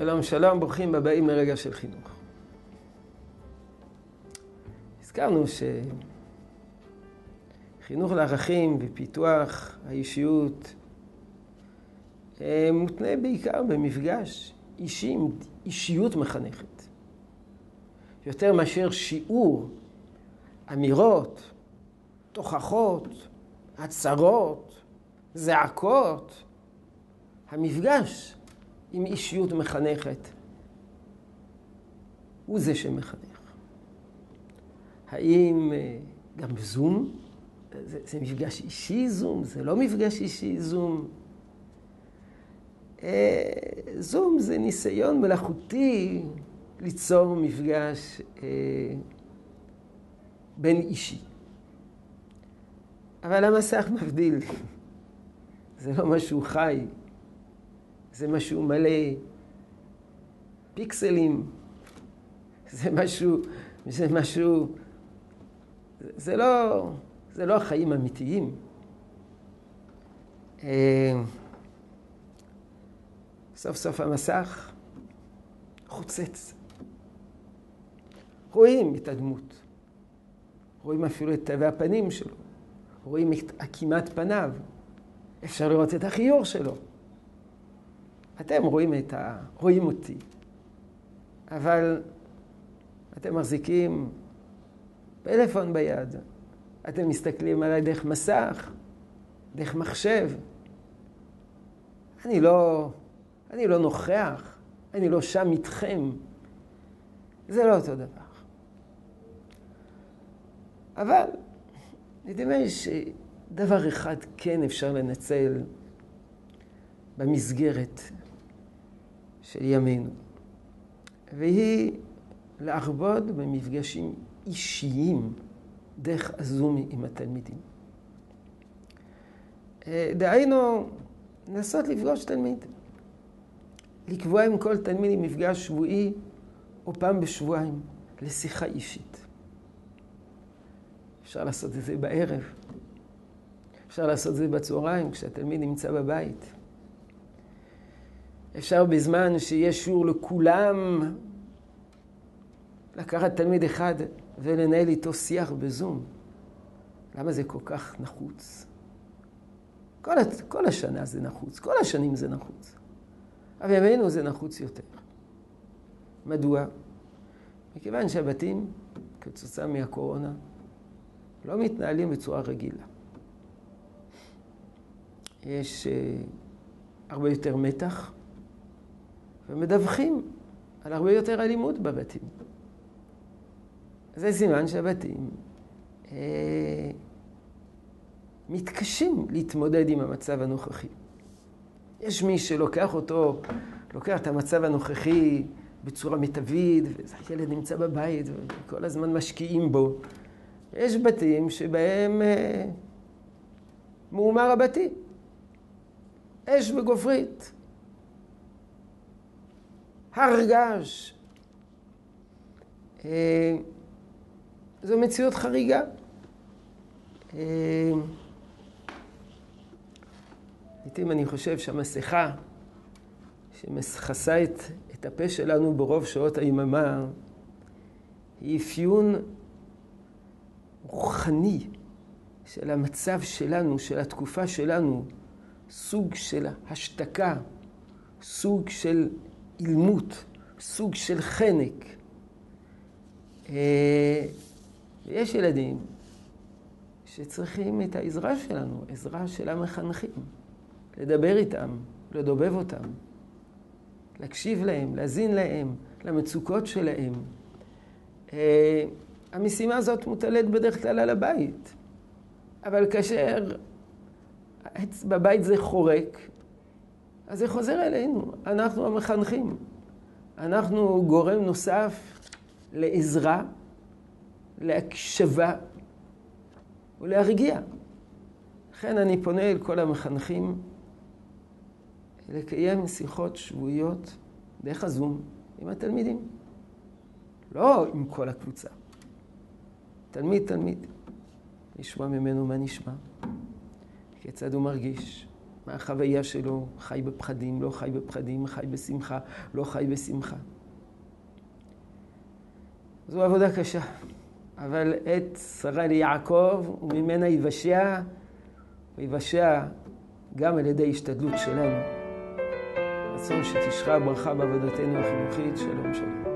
שלום, שלום, ברוכים הבאים לרגע של חינוך. הזכרנו שחינוך לערכים ופיתוח האישיות אה, מותנה בעיקר במפגש אישי עם אישיות מחנכת. יותר מאשר שיעור, אמירות, תוכחות, הצהרות, זעקות, המפגש עם אישיות מחנכת הוא זה שמחנך. האם אה, גם זום? זה, זה מפגש אישי זום? זה לא מפגש אישי זום? אה, זום זה ניסיון מלאכותי ליצור מפגש אה, בין אישי. אבל המסך מבדיל. זה לא משהו חי, זה משהו מלא פיקסלים, זה משהו, זה משהו, זה לא, זה לא החיים האמיתיים. אה, סוף סוף המסך חוצץ. רואים את הדמות, רואים אפילו את תווי הפנים שלו, רואים את עקימת פניו, אפשר לראות את החיוך שלו. אתם רואים, את ה... רואים אותי, אבל אתם מחזיקים פלאפון ביד, אתם מסתכלים עליי דרך מסך, דרך מחשב. אני לא, אני לא נוכח, אני לא שם איתכם. זה לא אותו דבר. אבל נדמה לי שדבר אחד כן אפשר לנצל במסגרת של ימינו, והיא לעבוד במפגשים אישיים דרך הזום עם התלמידים. אה, דהיינו, לנסות לפגוש תלמיד. לקבוע עם כל תלמיד מפגש שבועי או פעם בשבועיים לשיחה אישית. אפשר לעשות את זה בערב, אפשר לעשות את זה בצהריים כשהתלמיד נמצא בבית. אפשר בזמן שיש שיעור לכולם לקחת תלמיד אחד ולנהל איתו שיח בזום. למה זה כל כך נחוץ? כל, כל השנה זה נחוץ, כל השנים זה נחוץ. אבל ימינו זה נחוץ יותר. מדוע? מכיוון שהבתים, כתוצאה מהקורונה, לא מתנהלים בצורה רגילה. יש uh, הרבה יותר מתח, ומדווחים על הרבה יותר אלימות בבתים. זה סימן שהבתים אה, מתקשים להתמודד עם המצב הנוכחי. יש מי שלוקח אותו, לוקח את המצב הנוכחי בצורה מיטבית, והילד נמצא בבית וכל הזמן משקיעים בו. יש בתים שבהם אה, מהומה רבתי. אש וגופרית. הר געש. אה, זו מציאות חריגה. אה, לעתים אני חושב שהמסכה שמכסה את, את הפה שלנו ברוב שעות היממה היא אפיון רוחני של המצב שלנו, של התקופה שלנו, סוג של השתקה, סוג של אילמות, סוג של חנק. אה, יש ילדים שצריכים את העזרה שלנו, עזרה של המחנכים. לדבר איתם, לדובב אותם, להקשיב להם, להזין להם, למצוקות שלהם. אה, המשימה הזאת מוטלת בדרך כלל על הבית, אבל כאשר בבית זה חורק, אז זה חוזר אלינו, אנחנו המחנכים. אנחנו גורם נוסף לעזרה, להקשבה ולהרגיע. לכן אני פונה אל כל המחנכים לקיים שיחות שבועיות דרך הזום עם התלמידים. לא עם כל הקבוצה. תלמיד, תלמיד. לשמוע ממנו מה נשמע, כיצד הוא מרגיש, מהחוויה שלו, חי בפחדים, לא חי בפחדים, חי בשמחה, לא חי בשמחה. זו עבודה קשה, אבל עת שרה ליעקב וממנה יבשע, ויבשע גם על ידי השתדלות שלנו. רצון שתשרה ברכה בעבודתנו החינוכית, שלום שלום.